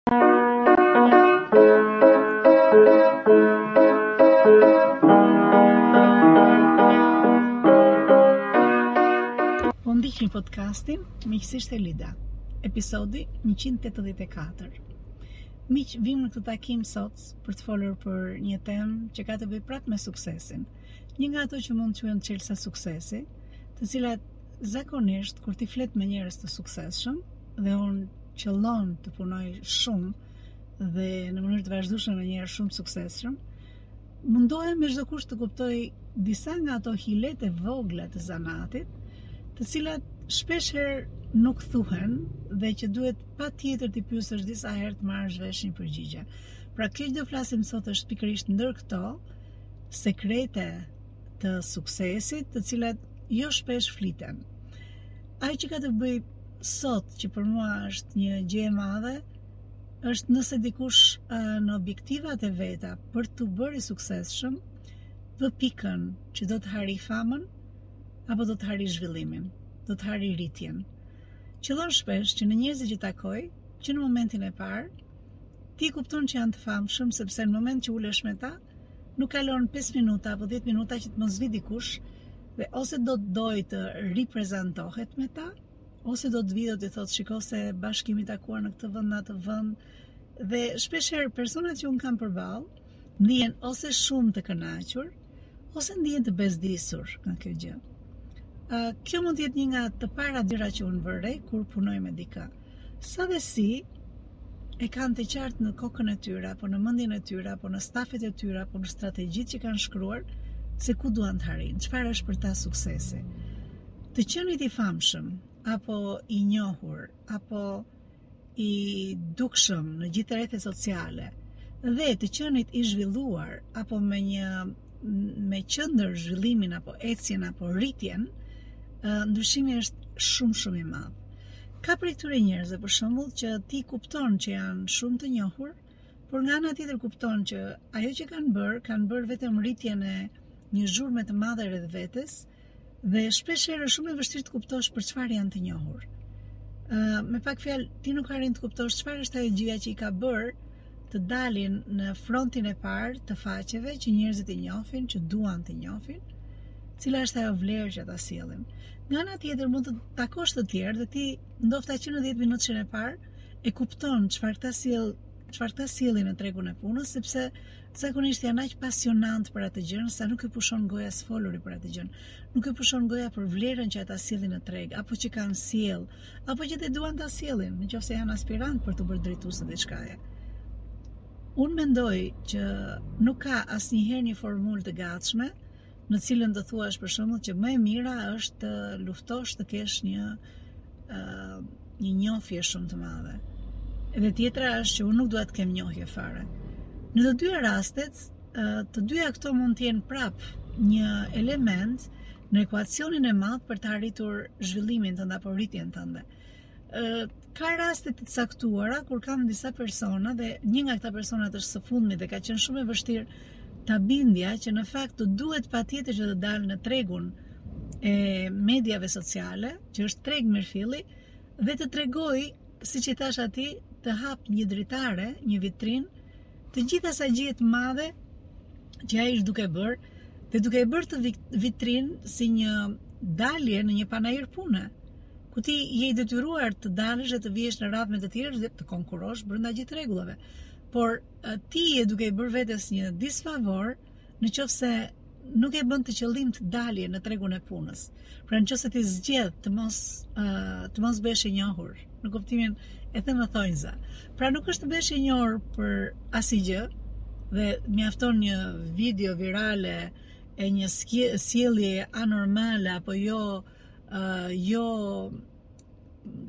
Po ndiqni podcastin Miqësisht Elida, episodi 184. Miq, vim në këtë takim sot për të folur për një temë që ka të bëjë prapë me suksesin. Një nga ato që mund të quhen çelësa suksesi, të cilat zakonisht kur ti flet me njerëz të suksesshëm, dhe unë qëllon të punoj shumë dhe në mënyrë të vazhdueshme me njerëz shumë të suksesshëm. Mundohem me çdo kusht të kuptoj disa nga ato hilet e vogla të zanatit, të cilat shpesh herë nuk thuhen dhe që duhet patjetër t'i pyesësh disa herë të marrësh vesh një përgjigje. Pra kjo që do të flasim sot është pikërisht ndër këto sekrete të suksesit, të cilat jo shpesh fliten. Ajo që ka të bëjë sot që për mua është një gjë e madhe, është nëse dikush në objektivat e veta për t'u bërë i suksesshëm, vë pikën që do të arrijë famën apo do të arrijë zhvillimin, do të arrijë rritjen. Qëllon shpesh që në njerëzit që takoj, që në momentin e parë, ti kupton që janë të famshëm sepse në moment që ulesh me ta, nuk kalon 5 minuta apo 10 minuta që të mos vijë dikush dhe ose do të dojë të riprezantohet me ta, ose do të vijë do t'i thotë shiko se bashkë jemi takuar në këtë vend, në atë vend. Dhe shpesh herë personat që unë kam përballë ndihen ose shumë të kënaqur, ose ndihen të bezdisur nga kjo gjë. Ë kjo mund të jetë një nga të para gjëra që unë vërej kur punoj me dikë. Sa dhe si e kanë të qartë në kokën e tyre, apo në mendjen e tyre, apo në stafet e tyre, apo në strategjitë që kanë shkruar, se ku duan të arrijnë, çfarë është për ta suksesi. Të qenit i famshëm, apo i njohur, apo i dukshëm në gjithë rrethet sociale, dhe të qenit i zhvilluar, apo me një me qendër zhvillimin apo ecjen apo rritjen, ndryshimi është shumë shumë i madh. Ka prej këtyre njerëzve për shembull që ti kupton që janë shumë të njohur, por nga ana tjetër kupton që ajo që kanë bërë, kanë bërë vetëm rritjen e një zhurme të madhe rreth vetes, Dhe shpesh herë është shumë e vështirë të kuptosh për çfarë janë të njohur. Ë uh, me pak fjalë ti nuk arrin të kuptosh çfarë është ajo gjëja që i ka bërë të dalin në frontin e parë të faqeve që njerëzit i njohin, që duan t'i njohin, cila është ajo vlerë që ata sjellin. Nga ana tjetër mund të takosh të tjerë dhe ti ndofta që në 10 minutëshin e parë e kupton çfarë këta sjell, çfarë këta sjellin në tregun e punës, sepse Zakonisht janë aq pasionantë për atë gjënë sa nuk u pushon goja së foluri për atë gjënë. Nuk u pushon goja për vlerën që ata sjellin në treg, apo që kanë sjellë, apo që do duan ta sjellin, në qoftë se janë aspirantë për t'u bërë drejtues të diçkaje. Unë mendoj që nuk ka asnjëherë një formulë të gatshme, në cilën të thuash për shembull që më e mira është të luftosh të kesh një uh, një njohje shumë të madhe. Edhe tjetra është që unë nuk dua të kem njohje fare. Në të dyja rastet, uh, të dyja këto mund të jenë prap një element në ekuacionin e madh për të arritur zhvillimin tënd apo rritjen tënde. ka raste të caktuara kur kam disa persona dhe një nga këta personat është së fundmi dhe ka qenë shumë e vështirë ta bindja që në fakt të duhet patjetër që të dalë në tregun e mediave sociale, që është treg mirëfilli, dhe të tregojë, siç i thashë atij, të hap një dritare, një vitrinë, të gjithë asaj gjëje të madhe që ai është duke bërë dhe duke e bërë atë vitrinë si një dalje në një panair pune ku ti je i detyruar të dalësh e të vihesh në radhë me të tjerë dhe të konkurrosh brenda gjithë rregullave. Por ti je duke i bërë vetes një disfavor, në qoftë se nuk e bën të qëllimtë daljen në tregun e punës. Pra në qoftë se ti zgjedh të mos të mos bëhesh i njohur, në kuptimin e them në thonjëza. Pra nuk është të bëhesh i njohur për asgjë dhe mjafton një video virale e një sjellje anormale apo jo uh, jo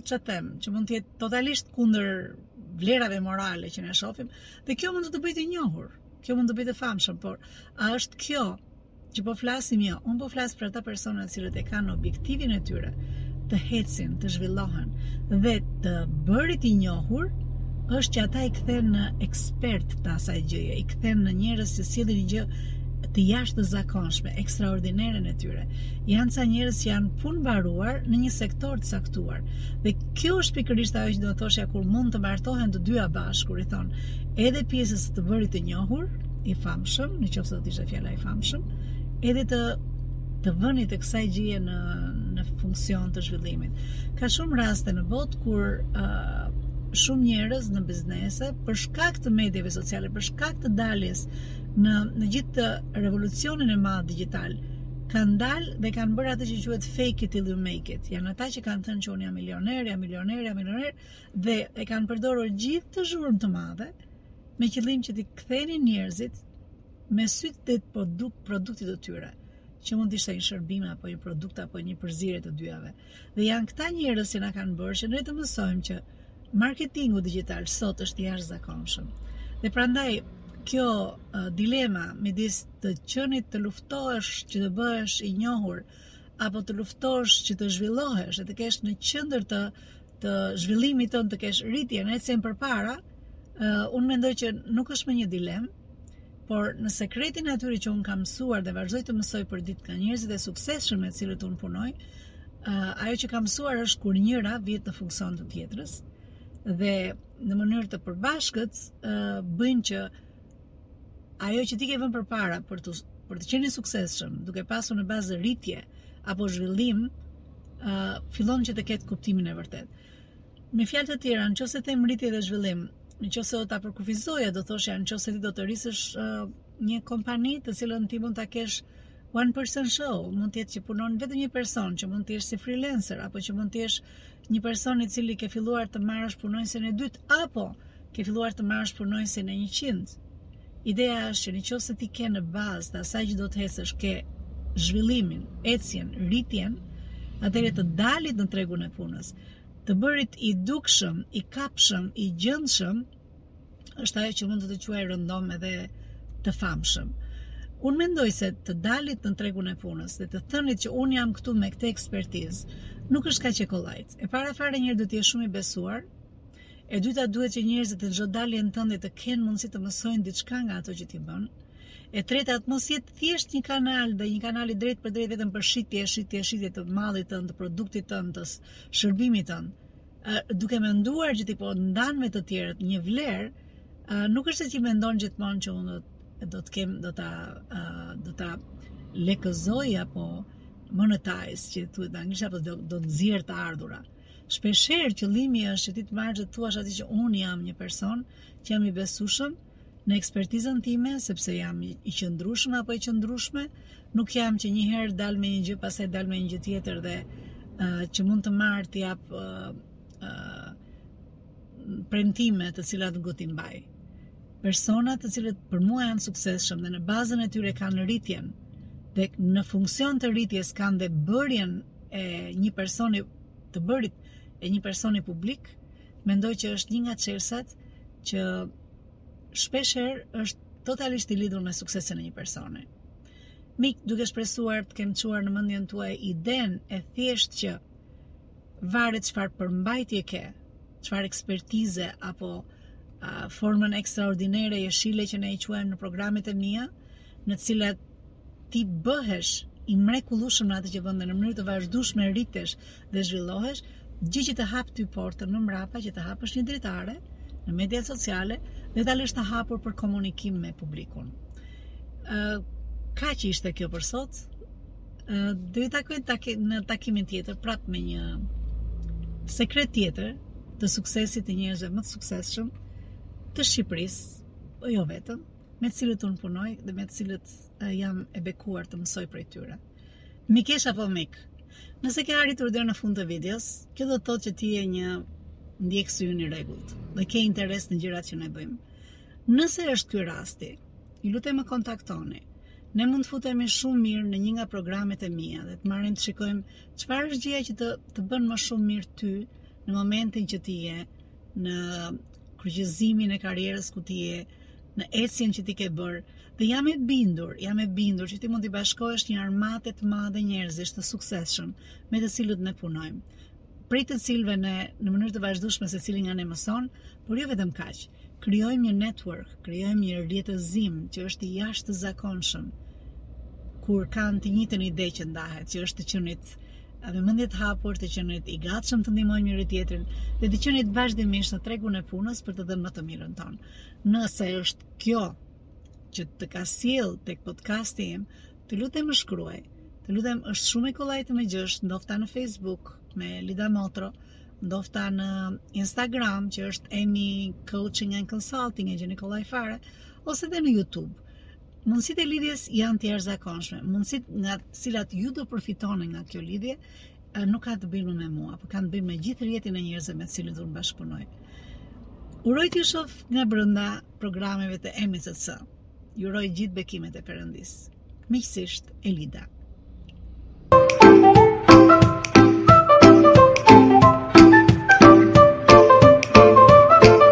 ça them, që mund të jetë totalisht kundër vlerave morale që ne shofim, dhe kjo mund të të bëjë të njohur. kjo mund të të bëjë të famshëm, por a është kjo që po flasim jo, unë po flas për ata persona të cilët e kanë objektivin e tyre të hecin, të zhvillohen dhe të bërit i njohur është që ata i kthen në ekspertë të asaj gjëje, i kthen në njerëz që sjellin një gjë të jashtëzakonshme, ekstraordinare në tyre. Janë ca njerëz që janë punëmbaruar në një sektor të caktuar. Dhe kjo është pikërisht ajo që do të thoshja kur mund të martohen të dyja bashkë, kur i thonë, edhe pjesës së të bërit të njohur, i famshëm, në qoftë se do të ishte fjala i famshëm, edhe të të vënit të kësaj gjëje në në funksion të zhvillimit. Ka shumë raste në botë kur uh, shumë njerëz në biznese për shkak të mediave sociale, për shkak të daljes në në gjithë revolucionin e madh digjital, kanë dalë dhe kanë bërë atë që quhet fake it till you make it. Janë ata që kanë thënë që unë jam milioner, jam milioner, jam milioner, dhe e kanë përdorur gjithë atë zhurmë të madhe me qëllim që t'i kthenin njerëzit me sytë te produk, produktit të tyre që mund të ishte një shërbim apo një produkt apo një përzierje të dyjave. Dhe janë këta njerëz që na kanë bërë që ne të mësojmë që marketingu digital sot është i jashtëzakonshëm. Dhe prandaj kjo uh, dilema midis të qenit të luftohesh që të bëhesh i njohur apo të luftosh që të zhvillohesh dhe të kesh në qendër të të zhvillimit tënd të kesh rritjen ecjen përpara, uh, unë mendoj që nuk është më një dilemë, por në sekretin e atyre që unë kam mësuar dhe vazhdoj të mësoj përditë nga njerëzit e suksesshëm me të cilët unë punoj, uh, ajo që kam mësuar është kur njëra vihet në funksion të tjetrës dhe në mënyrë të përbashkët uh, bëjnë që ajo që ti ke vënë përpara për të për të qenë i suksesshëm, duke pasur në bazë rritje apo zhvillim, ë uh, fillon që të ketë kuptimin e vërtetë. Me fjalë të tjera, në qoftë se them rritje dhe zhvillim, në qoftë se do ta përkufizoja, do thoshja në qoftë se ti do të rrisësh uh, një kompani të cilën ti mund ta kesh one person show, mund të jetë që punon vetëm një person, që mund të jesh si freelancer apo që mund të jesh Një person i cili ke filluar të marrësh punonjësin e dytë apo ke filluar të marrësh punonjësin e 100. Ideja është që në qoftë se ti ke në bazë të asaj që do të ecësh ke zhvillimin, ecjen, rritjen, atëherë të dalit në tregun e punës, të bërit i dukshëm, i kapshëm, i gjendshëm, është ajo që mund të të quajë rëndom edhe të famshëm. Unë mendoj se të dalit në tregun e punës dhe të thënit që unë jam këtu me këtë ekspertizë, nuk është kaq e kollajtë. E para fare duhet të jesh shumë i besuar, e dyta duhet që njerëzit te çdo dalje tënde të kenë mundësi të mësojnë diçka nga ato që ti bën, e treta, të mos jetë thjesht një kanal dhe një kanal i drejtpërdrejtë vetëm për shitje, shitje, shitje të mallit tënd, të produktit tënd, të shërbimit tënd, duke menduar që ti po ndan me të tjerët një vlerë, nuk është se ti mendon gjithmonë që unë do të kem do ta do ta lekëzoj apo monetize që thuhet në anglisht apo do do të nxjerr të ardhura. Shpeshherë qëllimi është që ti të marrësh të thuash atë që unë jam një person që jam i besueshëm, Në ekspertizën time, sepse jam i qëndrueshëm apo e qëndrueshme, nuk jam që një herë dal me një gjë, pastaj dal me një gjë tjetër dhe uh, që mund të marr të jap uh, uh, premtime të cilat nuk do t'i mbaj. Persona të cilët për mua janë të suksesshëm dhe në bazën e tyre kanë rritjen dhe në funksion të rritjes kanë dhe bërjen e një personi të bërit e një personi publik, mendoj që është një nga çelësat që shpesh herë është totalisht i lidhur me suksesin e një personi. Miq, duke shpresuar të kem çuar në mendjen tuaj idenë e thjeshtë që varet çfarë përmbajtje ke, çfarë ekspertize apo a, formën ekstraordinere jeshile që ne i quajmë në programet e mia, në të cilat ti bëhesh i mrekullueshëm në atë që bën dhe në mënyrë të vazhdueshme rritesh dhe zhvillohesh, gjë që të hap ty portën më mbrapa që të hapësh një dritare në mediat sociale dhe ta lësh të hapur për komunikim me publikun. Ë uh, kaq ishte kjo për sot. Ë uh, do të takoj në takimin tjetër prapë me një sekret tjetër të suksesit të njerëzve më të suksesshëm të Shqipërisë, po jo vetëm. me të cilët unë punoj dhe me të cilët jam e bekuar të mësoj prej tyre. Mikesh apo mik, nëse ke arritur deri në fund të videos, kjo do të thotë që ti je një ndjekës i yni i rregullt dhe ke interes në gjërat që ne bëjmë. Nëse është ky rasti, ju lutem më kontaktoni, ne mund të futemi shumë mirë në një nga programet e mia dhe të marrim të shikojmë çfarë është gjëja që të, të bën më shumë mirë ty në momentin që ti je në kryqëzimin e karrierës ku ti je në ecjen që ti ke bërë dhe jam e bindur, jam e bindur që ti mund t'i bashkohesh një armate të madhe njerëzish të suksesshëm me të cilët ne punojmë. Prej të cilëve ne në mënyrë të vazhdueshme secili nga ne mëson, por jo vetëm kaq. Krijojmë një network, krijojmë një rrjetëzim që është i jashtëzakonshëm kur kanë të njëjtën ide që ndahet, që është të qenit me mendje të hapur, të qenit i gatshëm të ndihmojmë njëri-tjetrin dhe të qenit vazhdimisht në tregun e punës për të dhënë më të mirën tonë. Nëse është kjo që të ka sjellë tek podcasti im, të lutem më shkruaj. Të lutem, është shumë e kollaj të më gjesh, ndofta në Facebook me Elida Motro, ndofta në Instagram që është EM Coaching and Consulting e gjeni kollaj fare, ose dhe në YouTube. Mundësitë e lidhjes janë të jashtëzakonshme, mundësitë nga të cilat ju do përfitoni nga kjo lidhje nuk kanë të bëjnë me mua, por kanë të bëjnë me gjithë rrjetin e njerëzve me të cilët unë bashkëpunoj. Uroj t'ju shoh nga brenda programeve të EMCC. Ju uroj gjithë bekimet e Perëndisë. Miqësisht Elida.